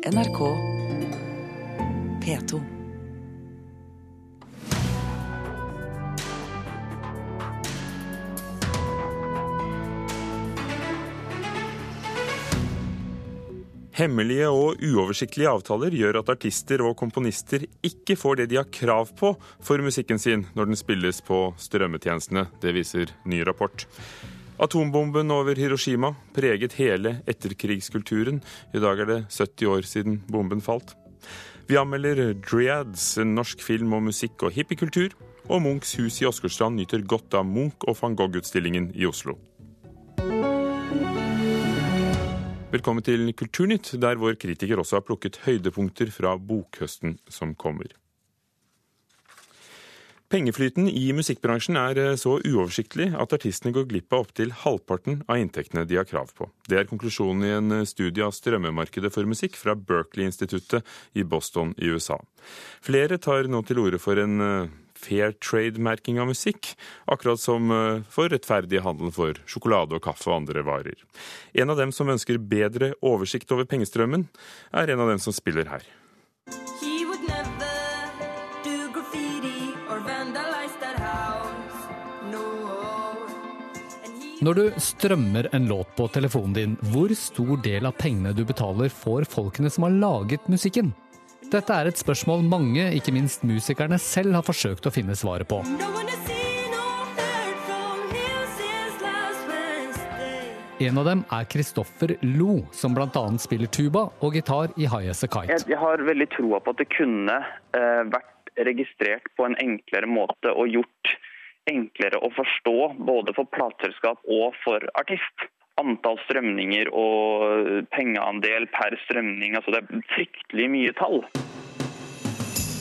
NRK P2. Hemmelige og uoversiktlige avtaler gjør at artister og komponister ikke får det de har krav på for musikken sin når den spilles på strømmetjenestene. Det viser ny rapport. Atombomben over Hiroshima preget hele etterkrigskulturen. I dag er det 70 år siden bomben falt. Vi anmelder Dreads, en norsk film om musikk og hippiekultur. Og Munchs hus i Åsgårdstrand nyter godt av Munch- og van Gogh-utstillingen i Oslo. Velkommen til Kulturnytt, der vår kritiker også har plukket høydepunkter fra bokhøsten som kommer. Pengeflyten i musikkbransjen er eh, så uoversiktlig at artistene går glipp av opptil halvparten av inntektene de har krav på. Det er konklusjonen i en eh, studie av strømmemarkedet for musikk fra Berkeley-instituttet i Boston i USA. Flere tar nå til orde for en eh, fair trade-merking av musikk, akkurat som for rettferdig handel for sjokolade og kaffe og andre varer. En av dem som ønsker bedre oversikt over pengestrømmen, er en av dem som spiller her. Når du strømmer en låt på telefonen din, hvor stor del av pengene du betaler får folkene som har laget musikken? Dette er et spørsmål mange, ikke minst musikerne selv, har forsøkt å finne svaret på. En av dem er Kristoffer Lo, som bl.a. spiller tuba og gitar i High As A Kite. Jeg har veldig troa på at det kunne eh, vært registrert på en enklere måte og gjort enklere å forstå både for plateselskap og for artist. Antall strømninger og pengeandel per strømning. altså Det er fryktelig mye tall.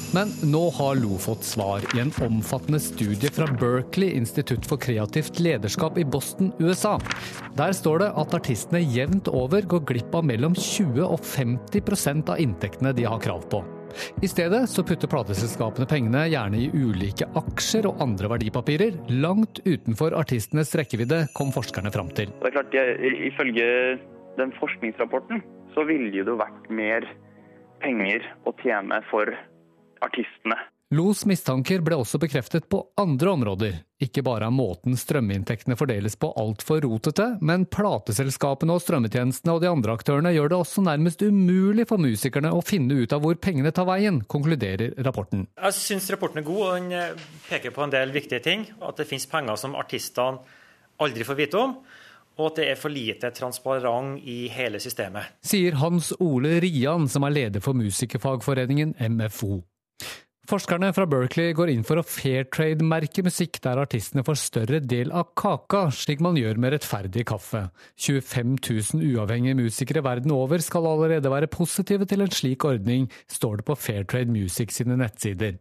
Men nå har Lo fått svar i en omfattende studie fra Berkeley institutt for kreativt lederskap i Boston, USA. Der står det at artistene jevnt over går glipp av mellom 20 og 50% av inntektene de har krav på. I stedet så putter plateselskapene pengene gjerne i ulike aksjer og andre verdipapirer, langt utenfor artistenes rekkevidde, kom forskerne fram til. Det er klart, Ifølge den forskningsrapporten så ville det jo vært mer penger å tjene for artistene. Los mistanker ble også bekreftet på andre områder. Ikke bare er måten strøminntektene fordeles på altfor rotete, men plateselskapene og strømmetjenestene og de andre aktørene gjør det også nærmest umulig for musikerne å finne ut av hvor pengene tar veien, konkluderer rapporten. Jeg syns rapporten er god, og den eh, peker på en del viktige ting. At det finnes penger som artistene aldri får vite om og at det er for lite transparent i hele systemet. Sier Hans Ole Rian, som er leder for musikerfagforeningen MFO. Forskerne fra Berkeley går inn for å fairtrade-merke musikk der artistene får større del av kaka, slik man gjør med rettferdig kaffe. 25 000 uavhengige musikere verden over skal allerede være positive til en slik ordning, står det på Fairtrade Music sine nettsider.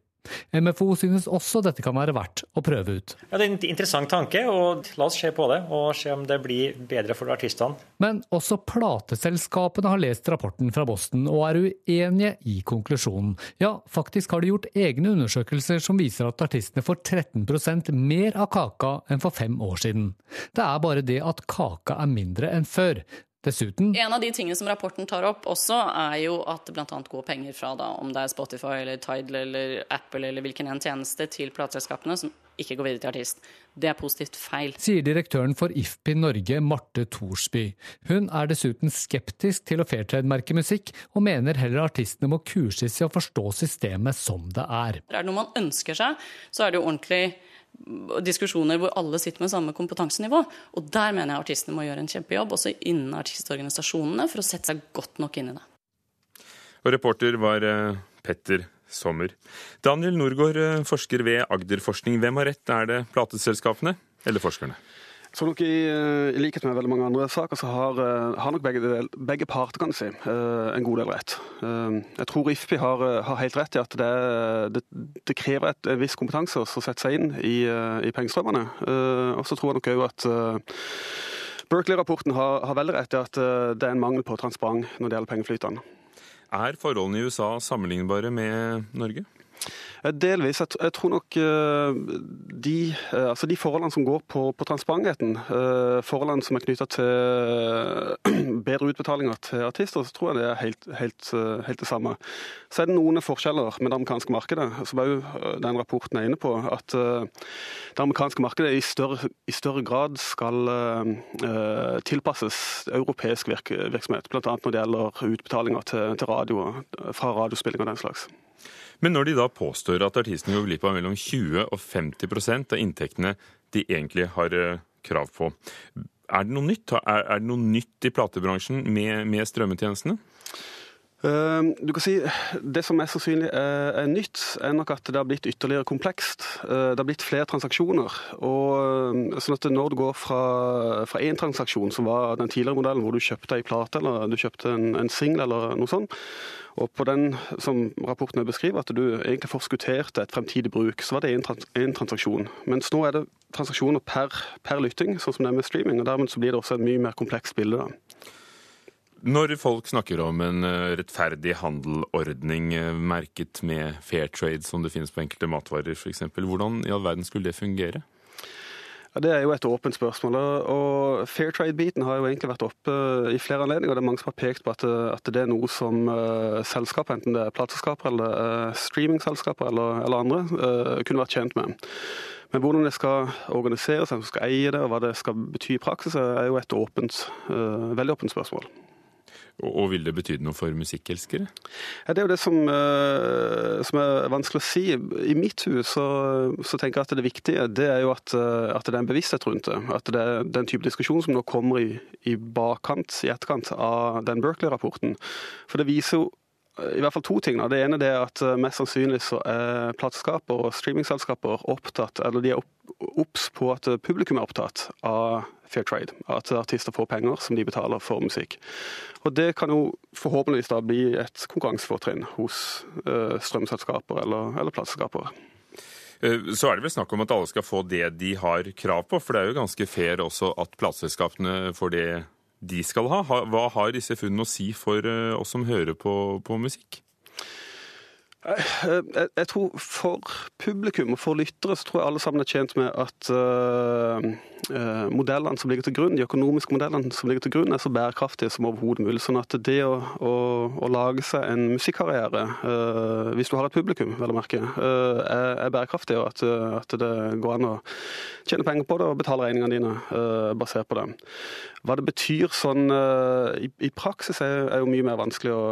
MFO synes også dette kan være verdt å prøve ut. Ja, Det er en interessant tanke, og la oss se på det og se om det blir bedre for artistene. Men også plateselskapene har lest rapporten fra Boston og er uenige i konklusjonen. Ja, faktisk har de gjort egne undersøkelser som viser at artistene får 13 mer av kaka enn for fem år siden. Det er bare det at kaka er mindre enn før. Dessuten En av de tingene som rapporten tar opp også, er jo at det bl.a. går penger fra da, om det er Spotify eller Tidal eller Apple eller hvilken en tjeneste, til plateselskapene som ikke går videre til artist. Det er positivt feil. Sier direktøren for IFPI Norge, Marte Thorsby. Hun er dessuten skeptisk til å fairtrade-merke musikk, og mener heller artistene må kurses i å forstå systemet som det er. Er det noe man ønsker seg, så er det jo ordentlig diskusjoner hvor alle sitter med samme kompetansenivå. Og der mener jeg artistene må gjøre en kjempejobb, også innen artistorganisasjonene, for å sette seg godt nok inn i det. Og reporter var eh, Petter Sommer. Daniel Norgård, eh, forsker ved Agderforskning. Hvem har rett? Er det plateselskapene eller forskerne? Så nok i, eh, i, likhet med veldig mange andre saker, så har, eh, har nok begge, begge, parter kan si, eh, en god del rett. Jeg tror IFPI har, har helt rett i at det, det, det krever et, en viss kompetanse å sette seg inn i, i pengestrømmene. Og så tror jeg nok òg at Berkeley-rapporten har, har, veldig rett i at det er en mangel på transparens når det gjelder pengeflytene. Er forholdene i USA sammenlignbare med Norge? Delvis. Jeg, tror nok de, altså de forholdene som går på, på transparentheten, forholdene som er knytta til bedre utbetalinger til artister, så tror jeg det er helt, helt, helt det samme. Så er det noen forskjeller med det amerikanske markedet, som òg den rapporten er inne på. At det amerikanske markedet i større, i større grad skal tilpasses europeisk virksomhet, bl.a. når det gjelder utbetalinger til, til radio, fra radiospilling og den slags. Men når de da påstår at artistene går glipp av mellom 20 og 50% av inntektene de egentlig har eh, krav på, er det noe nytt? Er, det noe nytt i platebransjen med, med strømmetjenestene? Eh, du kan si Det som er sannsynlig er, nytt, er nok at det har blitt ytterligere komplekst. Eh, det har blitt flere transaksjoner. og sånn at Når du går fra én transaksjon, som var den tidligere modellen, hvor du kjøpte ei plate eller du kjøpte en, en singel eller noe sånt, og på den som rapporten beskriver, at du egentlig forskutterte et fremtidig bruk, så var det én transaksjon. Mens nå er det transaksjoner per, per lytting, sånn som det er med streaming. og Dermed så blir det også et mye mer komplekst bilde. da. Når folk snakker om en eh, rettferdig handelordning eh, merket med fair trade, som det finnes på enkelte matvarer f.eks., hvordan i all verden skulle det fungere? Ja, Det er jo et åpent spørsmål. og Fair trade-biten har jo egentlig vært oppe eh, i flere anledninger. Det er mange som har pekt på at, at det er noe som uh, selskap, enten det er plateselskaper eller uh, streamingselskaper eller, eller andre, uh, kunne vært tjent med. Men hvordan det skal organiseres, hvem som skal eie det og hva det skal bety i praksis, er jo et åpent, veldig åpent spørsmål. Og vil det bety noe for musikkelskere? Ja, det er jo det som, uh, som, er vanskelig å si. I mitt hus så, så, tenker jeg at det viktige det er jo at, uh, at, det er en bevissthet rundt det. At det er den type diskusjon som nå kommer i, i bakkant, i etterkant av den Berkeley-rapporten. For det viser jo eh, i hvert fall to ting. Det ene er at mest sannsynlig så er plateselskaper og streamingselskaper opptatt, eller de er obs på at publikum er opptatt av fair trade. At artister får penger som de betaler for musikk. Og Det kan jo forhåpentligvis da bli et konkurransefortrinn hos uh, strømselskaper eller, eller plateselskaper. Eh, så er det vel snakk om at alle skal få det de har krav på, for det er jo ganske fair også at plateselskapene får det de skal ha. Hva har disse funnene å si for eh, oss som hører på, på musikk? Jeg, jeg, tror For publikum og for lyttere så tror jeg alle sammen er tjent med at uh, modellene som ligger til grunn, de økonomiske modellene som ligger til grunn, er så bærekraftige som overhodet mulig. Sånn at det å, å, å lage seg en musikkarriere, uh, hvis du har et publikum, vel å merke, er, er, bærekraftig, og at, at, det går an å tjene penger på det og betale regningene dine basert på det. Hva det betyr sånn i, i praksis, er, er, jo mye mer vanskelig å,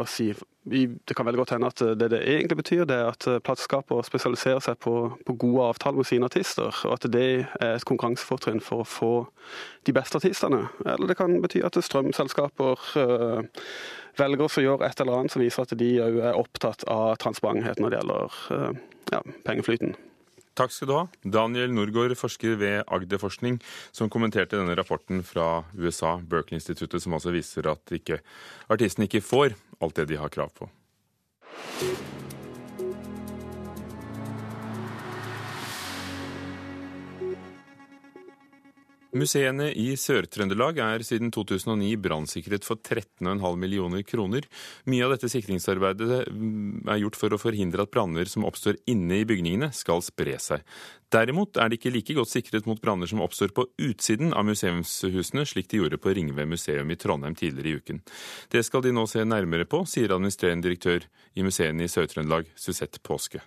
å si det kan veldig godt hende at det det egentlig betyr, det er at plateselskaper spesialiserer seg på, på, gode avtaler med sine artister, og at det er et konkurransefortrinn for å få de beste artistene. Eller det kan bety at strømselskaper øh, velger å gjøre et eller annet som viser at de òg er opptatt av transparenthet når det gjelder øh, ja, pengeflyten. Takk skal du ha. Daniel Norgård, forsker ved Agderforskning, som kommenterte denne rapporten fra USA, Berkeley-instituttet, som altså viser at ikke, artistene ikke får alt det de har krav på. Museene i Sør-Trøndelag er siden 2009 brannsikret for 13,5 millioner kroner. Mye av dette sikringsarbeidet mm, er gjort for å forhindre at branner som oppstår inne i bygningene, skal spre seg. Derimot er de ikke like godt sikret mot branner som oppstår på utsiden av museumshusene, slik de gjorde på Ringve museum i Trondheim tidligere i uken. Det skal de nå se nærmere på, sier administrerende direktør i museene i Sør-Trøndelag, Susette Påske.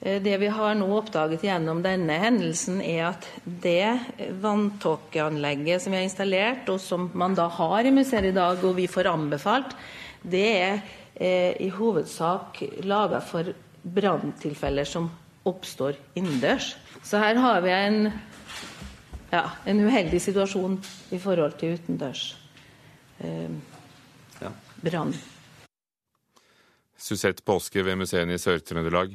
Eh, det vi har nå oppdaget gjennom denne hendelsen, er at det vanntåkeanlegget som vi har installert, og som man da har i museet i dag, og vi får anbefalt, det er eh, i hovedsak laga for branntilfeller som oppstår innendørs. Så her har vi en, ja, en uheldig situasjon i forhold til utendørs eh, brann. Susette Påske ved museene i Sør-Trøndelag.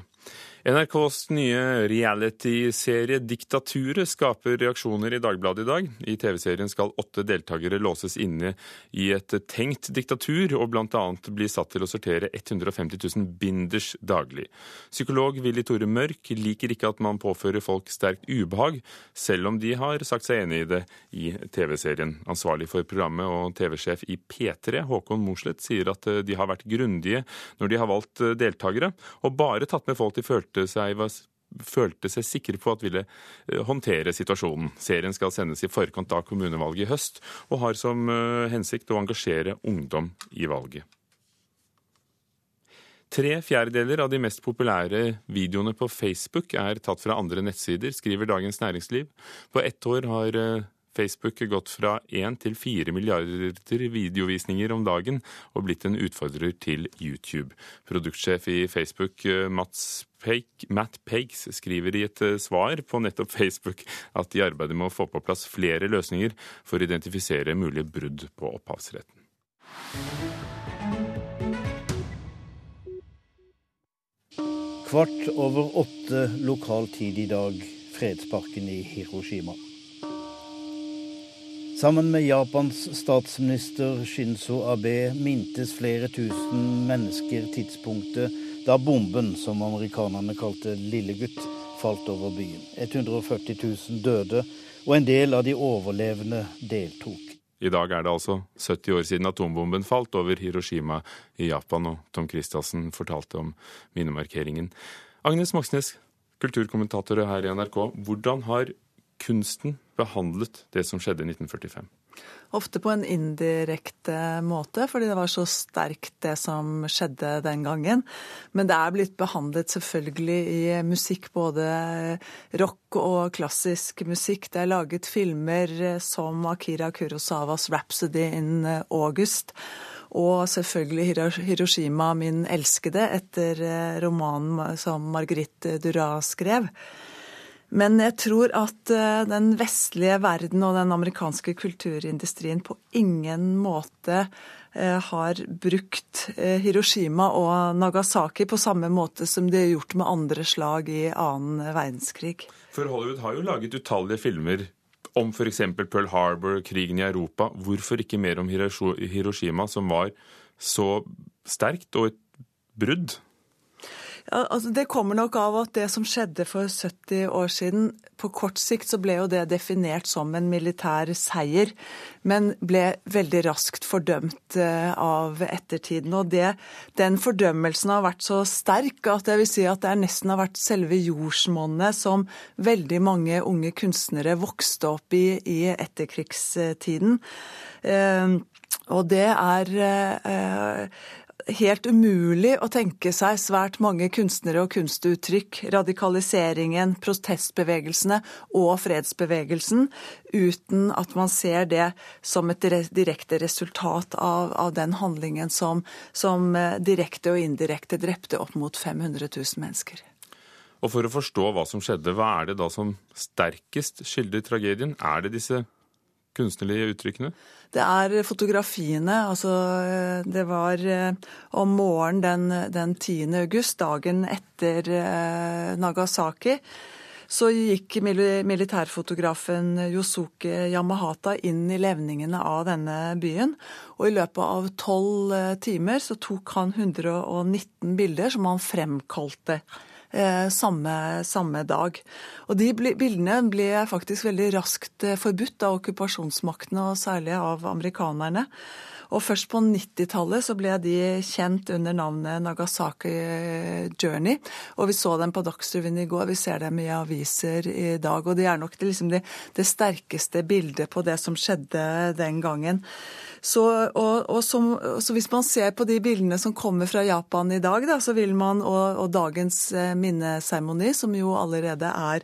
NRKs nye reality-serie Diktaturet skaper reaksjoner i Dagbladet i dag. I TV-serien skal åtte deltakere låses inne i et tenkt diktatur, og bl.a. bli satt til å sortere 150 000 binders daglig. Psykolog Willy Tore Mørk liker ikke at man påfører folk sterkt ubehag, selv om de har sagt seg enig i det i TV-serien. Ansvarlig for programmet og TV-sjef i P3, Håkon Mosleth, sier at de har vært grundige når de har valgt deltakere, og bare tatt med folk de følte følte seg, var, følte seg sikre på at ville eh, håndtere situasjonen. Serien skal sendes i forkant av kommunevalget i høst, og har som eh, hensikt å engasjere ungdom i valget. Tre fjerdedeler av de mest populære videoene på Facebook er tatt fra andre nettsider, skriver Dagens Næringsliv. På ett år har eh, Facebook gått fra 1 til 4 milliarder videovisninger om dagen og blitt en utfordrer til YouTube. Produktsjef i Facebook Mats Peik, Matt Pakes skriver i et eh, svar på nettopp Facebook at de arbeider med å få på plass flere løsninger for å identifisere mulige brudd på opphavsretten. Kvart over åtte lokal tid i dag, fredsparken i Hiroshima. Sammen med Japans statsminister Shinzo Abe mintes flere tusen mennesker tidspunktet da bomben, som amerikanerne kalte Lillegutt, falt over byen. 140 000 døde, og en del av de overlevende deltok. I dag er det altså 70 år siden atombomben falt over Hiroshima i Japan, og Tom Christiansen fortalte om minnemarkeringen. Agnes Moxnes, kulturkommentator her i NRK. Hvordan har kunsten behandlet det som skjedde i 1945? Ofte på en indirekte måte, fordi det var så sterkt det som skjedde den gangen. Men det er blitt behandlet selvfølgelig i musikk, både rock og klassisk musikk. Det er laget filmer som Akira Kurosawas 'Rhapsody in August'. Og selvfølgelig Hiroshima, min elskede, etter romanen som Marguerite Duras skrev. Men jeg tror at eh, den vestlige verden og den amerikanske kulturindustrien på ingen måte eh, har brukt eh, Hiroshima og Nagasaki på samme måte som de har gjort med andre slag i annen verdenskrig. For Hollywood har jo laget utallige filmer om f.eks. Pearl Harbor, krigen i Europa. Hvorfor ikke mer om Hiroshima, som var så sterkt og et brudd? Altså det kommer nok av at det som skjedde for 70 år siden På kort sikt så ble jo det definert som en militær seier, men ble veldig raskt fordømt eh, av ettertiden. Og det, den fordømmelsen har vært så sterk at jeg vil si at det nesten har vært selve jordsmonnet som veldig mange unge kunstnere vokste opp i i etterkrigstiden. Eh, og det er eh, helt umulig å tenke seg svært mange kunstnere og kunstuttrykk, radikaliseringen, protestbevegelsene og fredsbevegelsen, uten at man ser det som et direkte resultat av, av den handlingen som, som eh, direkte og indirekte drepte opp mot 500 000 mennesker. Og For å forstå hva som skjedde, hva er det da som sterkest skildrer tragedien? Er det disse kunstnerlige uttrykkene? Det er fotografiene. Altså, det var eh, om morgenen den, den 10. august, dagen etter eh, Nagasaki. Så gikk militærfotografen Yosuke Yamahata inn i levningene av denne byen. Og i løpet av tolv eh, timer så tok han 119 bilder som han fremkalte eh, samme, samme, dag. Og De bildene ble faktisk veldig raskt eh, forbudt av okkupasjonsmaktene, og særlig av amerikanerne. Og først på 90-tallet så ble de kjent under navnet Nagasaki Journey. Og vi så dem på Dagsrevyen i går, vi ser dem i aviser i dag. Og de er nok det, liksom det, det sterkeste bildet på det som skjedde den gangen. Så, og, og som, så, hvis man ser på de bildene som kommer fra Japan i dag, da, så vil man, og, og dagens eh, minneseremoni, som jo allerede er,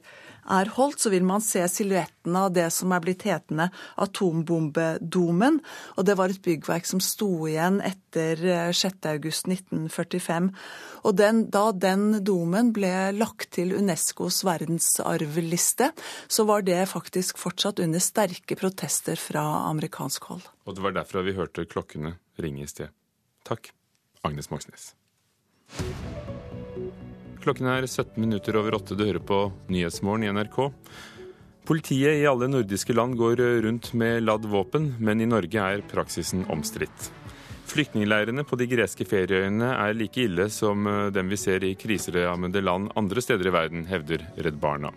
er holdt, så vil man se silhuetten av det som er blitt hetende atombombedomen. Og det var et byggverk som sto igjen etter 6.8.1945. Eh, og den, da den domen ble lagt til Unescos verdensarvliste, så var det faktisk fortsatt under sterke protester fra amerikansk hold. Og det var derfra vi hørte klokkene ringe i sted. Takk, Agnes Moxnes. Klokken er 17 minutter over åtte. Du hører på Nyhetsmorgen i NRK. Politiet i alle nordiske land går rundt med ladd våpen, men i Norge er praksisen omstridt. Flyktningleirene på de greske ferieøyene er like ille som eh, dem vi ser i kriserammede land andre steder i verden, hevder Redd Barna.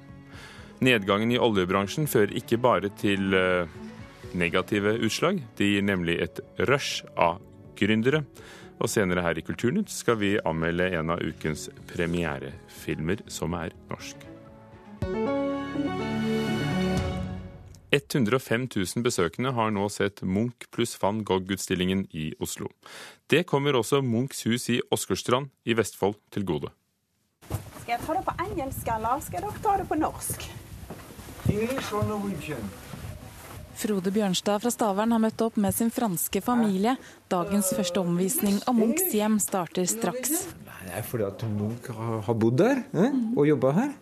Nedgangen i oljebransjen fører ikke bare til eh, negative utslag. Det gir nemlig et rush av gründere. Og senere her i Kulturnytt skal vi anmelde en av ukens premierefilmer som er norsk. 105 000 besøkende har nå sett Munch pluss van Gogh-utstillingen i Oslo. Det kommer også Munchs hus i Åsgårdstrand i Vestfold til gode. Skal jeg ta det på engelsk, eller skal dere ta det på norsk? English or Norwegian? Frode Bjørnstad fra Stavern har møtt opp med sin franske familie. Dagens første omvisning av Munchs hjem starter straks. Det er fordi at Munch har bodd der eh? og jobba her.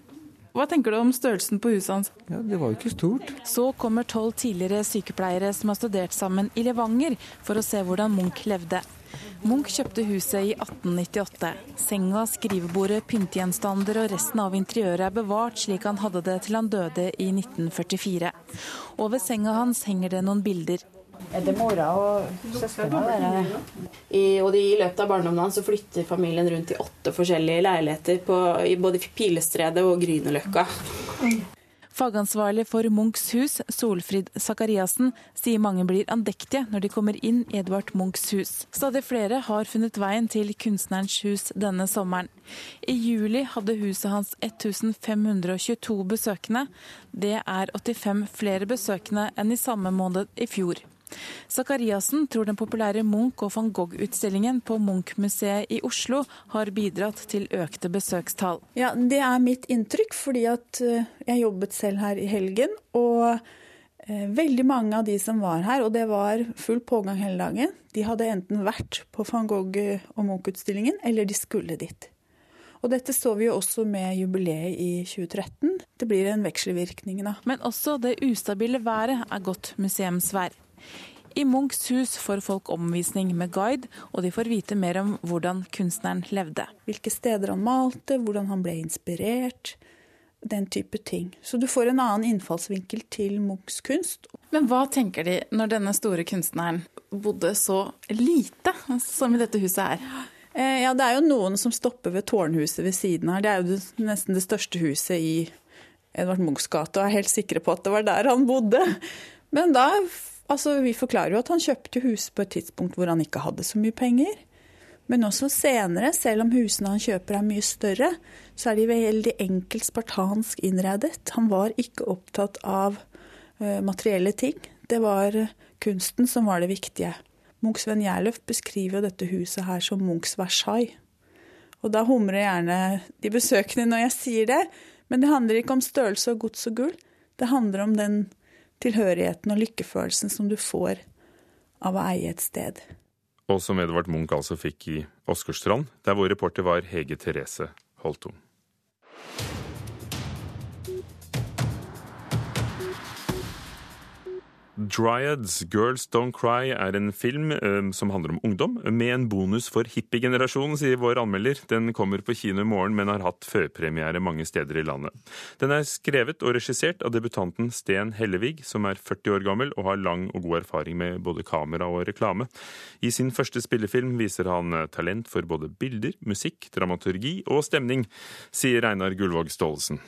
Hva tenker du om størrelsen på huset hans? Ja, Det var jo ikke stort. Så kommer tolv tidligere sykepleiere som har studert sammen i Levanger for å se hvordan Munch levde. Munch kjøpte huset i 1898. Senga, skrivebordet, pyntegjenstander og resten av interiøret er bevart slik han hadde det til han døde i 1944. Over senga hans henger det noen bilder. Det er mora og søsknene I, og I løpet av barndommen hans flytter familien rundt i åtte forskjellige leiligheter på, i både Pilestredet og Grünerløkka. Fagansvarlig for Munchs hus, Solfrid Sakariassen, sier mange blir andektige når de kommer inn i Edvard Munchs hus. Stadig flere har funnet veien til kunstnerens hus denne sommeren. I juli hadde huset hans 1522 besøkende. Det er 85 flere besøkende enn i samme måned i fjor. Zakariassen tror den populære Munch- og van Gogh-utstillingen på Munch-museet i Oslo har bidratt til økte besøkstall. Ja, Det er mitt inntrykk, fordi at eh, jeg jobbet selv her i helgen. Og eh, veldig mange av de som var her, og det var full pågang hele dagen, de hadde enten vært på van Gogh- og Munch-utstillingen, eller de skulle dit. Og dette så vi jo også med jubileet i 2013. Det blir en vekselvirkning da. Men også det ustabile været er godt museumsvær. I Munchs hus får folk omvisning med guide, og de får vite mer om hvordan kunstneren levde. Hvilke steder han malte, hvordan han ble inspirert. Den type ting. Så du får en annen innfallsvinkel til Munchs kunst. Men hva tenker de når denne store kunstneren bodde så lite som i dette huset her? Eh, ja, det er jo noen som stopper ved tårnhuset ved siden her. Det er jo nesten det største huset i Edvard Munchs gate, og er helt sikre på at det var der han bodde. Men da Altså, Vi forklarer jo at han kjøpte hus på et tidspunkt hvor han ikke hadde så mye penger. Men også senere, selv om husene han kjøper er mye større, så er de veldig enkelt spartansk innredet. Han var ikke opptatt av uh, materielle ting. Det var uh, kunsten som var det viktige. Munch Sven Gjerløf beskriver jo dette huset her som Munchs Versailles. Og da humrer gjerne de besøkende når jeg sier det, men det handler ikke om størrelse og gods og gull. Det handler om den tilhørigheten og lykkefølelsen som du får av å eie et sted. Og som Edvard Munch altså fikk i Åsgårdstrand, der vår reporter var Hege Therese Holtung. Dryads Girls Don't Cry er en film um, som handler om ungdom, med en bonus for hippiegenerasjonen, sier vår anmelder. Den kommer på kino i morgen, men har hatt førpremiere mange steder i landet. Den er skrevet og regissert av debutanten Sten Hellevig, som er 40 år gammel og har lang og god erfaring med både kamera og reklame. I sin første spillefilm viser han eh, talent for både bilder, musikk, dramaturgi og stemning, sier Einar Gullvåg Staalesen.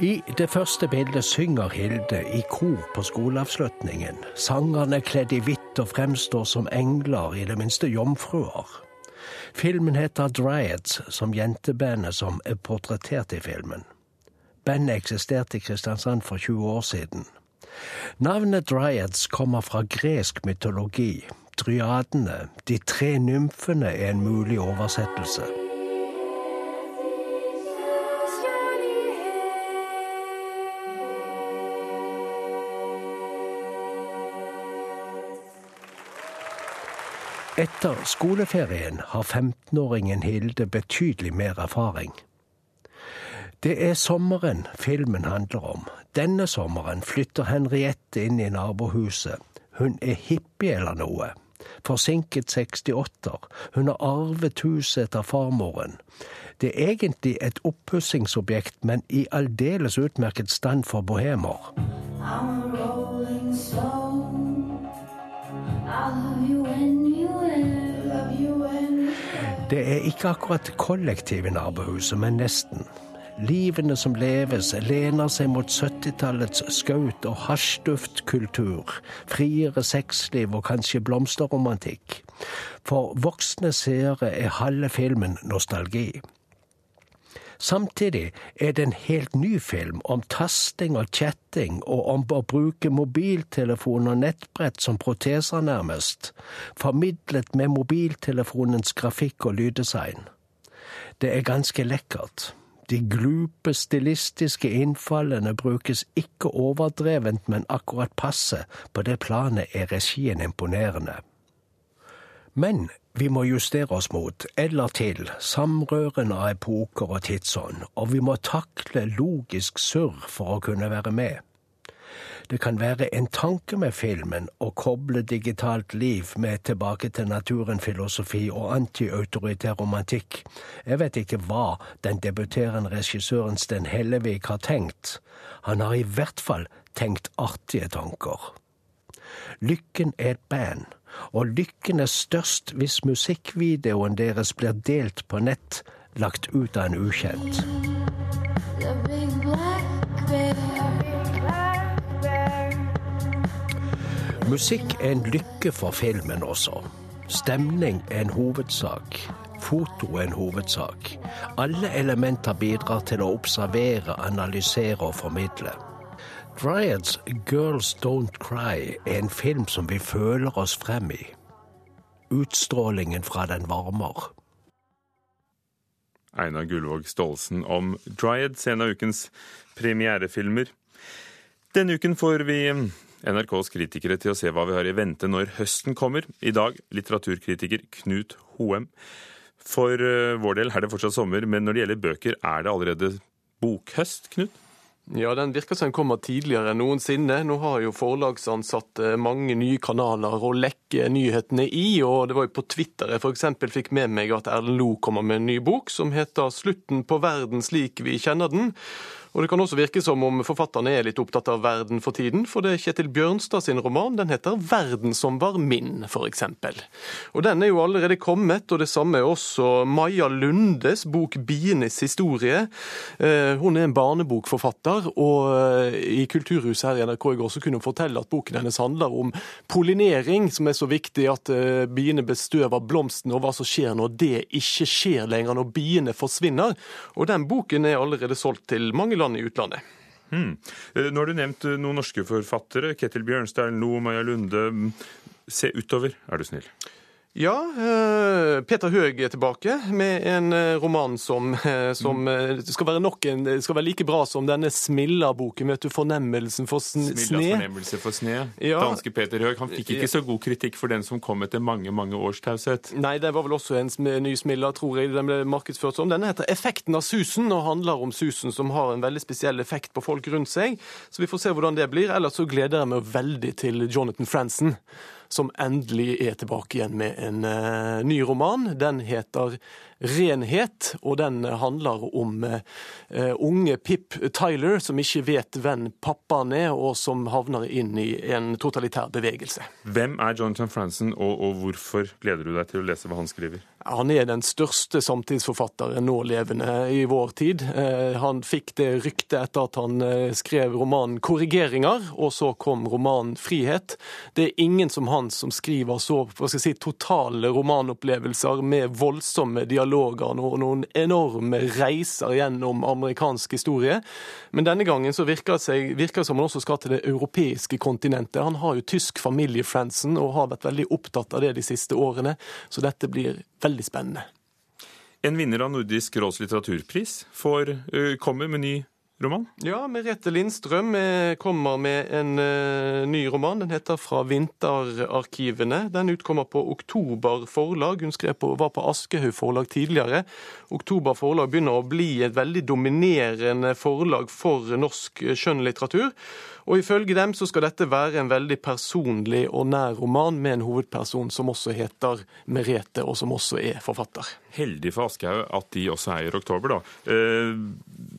I det første bildet synger Hilde i kor på skoleavslutningen. Sangerne er kledd i hvitt og fremstår som engler, i det minste jomfruer. Filmen heter Dryads, som jentebandet som er portrettert i filmen. Bandet eksisterte i Kristiansand for 20 år siden. Navnet Dryads kommer fra gresk mytologi. Dryadene, de tre nymfene, er en mulig oversettelse. Etter skoleferien har 15-åringen Hilde betydelig mer erfaring. Det er sommeren filmen handler om. Denne sommeren flytter Henriette inn i nabohuset. Hun er hippie eller noe. Forsinket 68-er. Hun har arvet huset etter farmoren. Det er egentlig et oppussingsobjekt, men i aldeles utmerket stand for bohemer. Det er ikke akkurat kollektiv i nabohuset, men nesten. Livene som leves, lener seg mot 70-tallets skaut- og hasjduftkultur, friere sexliv og kanskje blomsterromantikk. For voksne seere er halve filmen nostalgi. Samtidig er det en helt ny film om tasting og chatting, og om å bruke mobiltelefon og nettbrett som proteser, nærmest, formidlet med mobiltelefonens grafikk og lyddesign. Det er ganske lekkert. De glupe stilistiske innfallene brukes ikke overdrevent, men akkurat passe. På det planet er regien imponerende. Men vi må justere oss mot, eller til, samrørende av epoker og tidsånd, og vi må takle logisk surr for å kunne være med. Det kan være en tanke med filmen å koble digitalt liv med tilbake til naturen-filosofi og antiautoritær romantikk. Jeg vet ikke hva den debuterende regissøren Sten Hellevik har tenkt. Han har i hvert fall tenkt artige tanker. Lykken er et band og lykken er størst hvis musikkvideoen deres blir delt på nett, lagt ut av en ukjent. Musikk er en lykke for filmen også. Stemning er en hovedsak. Foto er en hovedsak. Alle elementer bidrar til å observere, analysere og formidle. Dryads 'Girls Don't Cry' er en film som vi føler oss frem i. Utstrålingen fra den varmer. Einar Gullvåg Staalesen om Dryads, en av ukens premierefilmer. Denne uken får vi NRKs kritikere til å se hva vi har i vente når høsten kommer. I dag litteraturkritiker Knut Hoem. For eh, vår del er det fortsatt sommer, men når det gjelder bøker, er det allerede bokhøst, Knut? Ja, den virker som den kommer tidligere enn noensinne. Nå har jo forlagsansatte mange nye kanaler å lekke nyhetene i, og det var jo på Twitter jeg f.eks. fikk med meg at Erlend Loe kommer med en ny bok som heter 'Slutten på verden slik vi kjenner den'. Og Det kan også virke som om forfatterne er litt opptatt av verden for tiden, for det er Kjetil Bjørnstad sin roman den heter 'Verden som var min', f.eks. Og Den er jo allerede kommet, og det samme er også Maja Lundes bok 'Bienes historie'. Eh, hun er en barnebokforfatter, og eh, i Kulturhuset her i NRK i går så kunne hun fortelle at boken hennes handler om pollinering, som er så viktig at eh, biene bestøver blomstene, og hva som skjer når det ikke skjer lenger, når biene forsvinner. Og den boken er allerede solgt til mange land land i utlandet. Hmm. Eh, nå har du nevnt eh, noen norske forfattere. Ketil Bjørnstad, Lo, Maja Lunde. Se utover, er du snill. Ja, eh, Peter Høeg er tilbake med en eh, roman som, eh, som skal være en, skal være like bra som denne Smilla-boken. vet du, 'Fornemmelsen for sne'. Smilla fornemmelse for sne. Ja. Danske Peter Høeg. Han fikk ikke så god kritikk for den som kom etter mange mange års taushet. Nei, det var vel også en ny Smilla, tror jeg den ble markedsført som. Denne heter 'Effekten av susen' og handler om susen som har en veldig spesiell effekt på folk rundt seg. Så vi får se hvordan det blir. Ellers så gleder jeg meg veldig til Jonathan Franzen som endelig er tilbake igjen med en uh, ny roman. Den heter Renhet, og den handler om uh, unge Pip Tyler som ikke vet hvem pappaen er, og som havner inn i en totalitær bevegelse. Hvem er Jonathan Franzen, og, og hvorfor gleder du deg til å lese hva han skriver? Han er den største samtidsforfatteren nå levende i vår tid. Eh, han fikk det ryktet etter at han skrev romanen 'Korrigeringer', og så kom romanen 'Frihet'. Det er ingen som han som skriver så si, totale romanopplevelser med voldsomme dialoger og noen enorme reiser gjennom amerikansk historie. Men denne gangen så virker det som han også skal til det europeiske kontinentet. Han har jo tysk familie, Franzen, og har vært veldig opptatt av det de siste årene. Så dette blir veldig spennende. En vinner av Nordisk råds litteraturpris får, kommer med ny roman? Ja, Merete Lindstrøm eh, kommer med en uh, ny roman. Den heter 'Fra vinterarkivene'. Den utkommer på Oktober forlag. Hun skrev på, var på Aschehoug forlag tidligere. Oktober forlag begynner å bli et veldig dominerende forlag for norsk skjønnlitteratur. Og ifølge dem så skal dette være en veldig personlig og nær roman med en hovedperson som også heter Merete, og som også er forfatter. Heldig for Aschehoug at de også eier Oktober, da. Eh,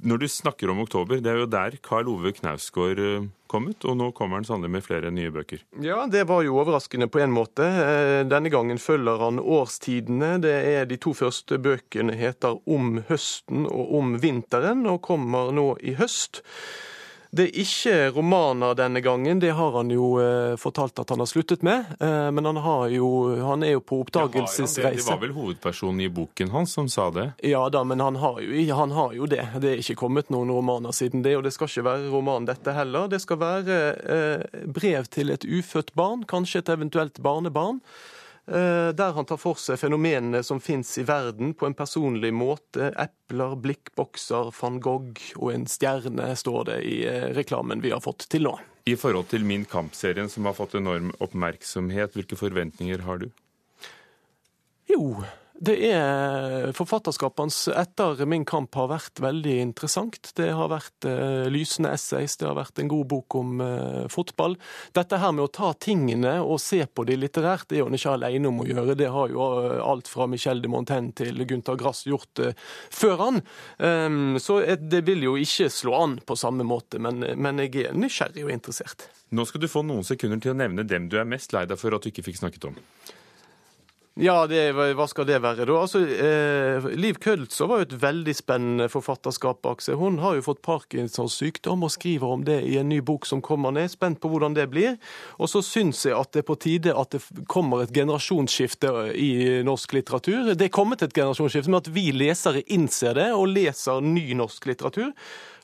når du snakker om Oktober, det er jo der Karl Ove Knausgård eh, kom ut, og nå kommer han sannelig med flere nye bøker. Ja, det var jo overraskende på en måte. Eh, denne gangen følger han årstidene. Det er De to første bøkene heter Om høsten og Om vinteren, og kommer nå i høst. Det er ikke romaner denne gangen, det har han jo eh, fortalt at han har sluttet med. Eh, men han, jo, han, er jo på oppdagelsesreise. Det, var vel hovedpersonen i boken hans som sa det? Ja da, men han har, jo, han har, jo, det. Det er ikke kommet noen romaner siden det, og det skal ikke være roman dette heller. Det skal være eh, brev til et ufødt barn, kanskje et eventuelt barnebarn. Eh, der han tar for seg fenomenene som fins i verden på en personlig måte. Epler, blikkbokser, van Gogh og en stjerne, står det i eh, reklamen vi har fått til nå. I forhold til Min kamp-serien, som har fått enorm oppmerksomhet, hvilke forventninger har du? Jo, det er Forfatterskapet hans etter Min kamp har vært veldig interessant. Det har vært uh, lysende essays, det har vært en god bok om uh, fotball. Dette her med å ta tingene og se på de litterært, det er han ikke alene om å gjøre. Det har jo uh, alt fra Michel de Montaigne til Gunther Grass gjort før han. Um, så det vil jo ikke slå an på samme måte, men, men jeg er nysgjerrig og interessert. Nå skal du få noen sekunder til å nevne dem du er mest lei deg for at du ikke fikk snakket om. Ja, det, hva skal det være, da? Altså, eh, Liv Køltzer var jo et veldig spennende forfatterskap bak seg. Hun har jo fått Parkinsons sykdom og skriver om det i en ny bok som kommer ned. Spent på hvordan det blir. Og så syns jeg at det er på tide at det kommer et generasjonsskifte i norsk litteratur. Det er kommet et generasjonsskifte men at vi lesere innser det og leser ny norsk litteratur.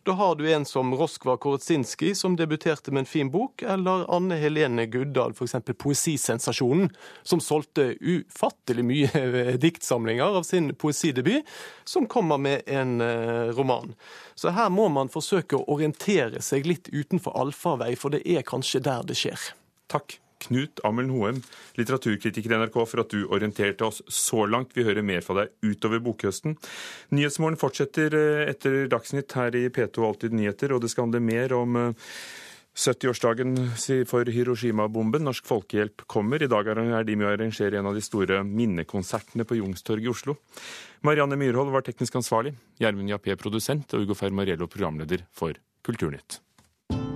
Da har du en som Roskva Korotsinski, som debuterte med en fin bok, eller Anne Helene Guddal, f.eks. Poesisensasjonen, som solgte ufattelig mye diktsamlinger av sin poesidebut, som kommer med en eh, roman. Så her må man forsøke å orientere seg litt utenfor allfarvei, for det er kanskje der det skjer. Takk. Knut Amel Hoem, litteraturkritiker i NRK, for at du orienterte oss så langt. Vi hører mer fra deg utover bokhøsten. Nyhetsmorgen fortsetter eh, etter Dagsnytt her i P2 Alltid nyheter, og det skal handle mer om 70-årsdagen eh, for Hiroshima-bomben. Norsk Folkehjelp kommer. I dag er de med å arrangere en av de store minnekonsertene på Youngstorget i Oslo. Marianne Myrhold var teknisk ansvarlig, Gjermund Jappé produsent og Ugo Fermariello programleder for Kulturnytt.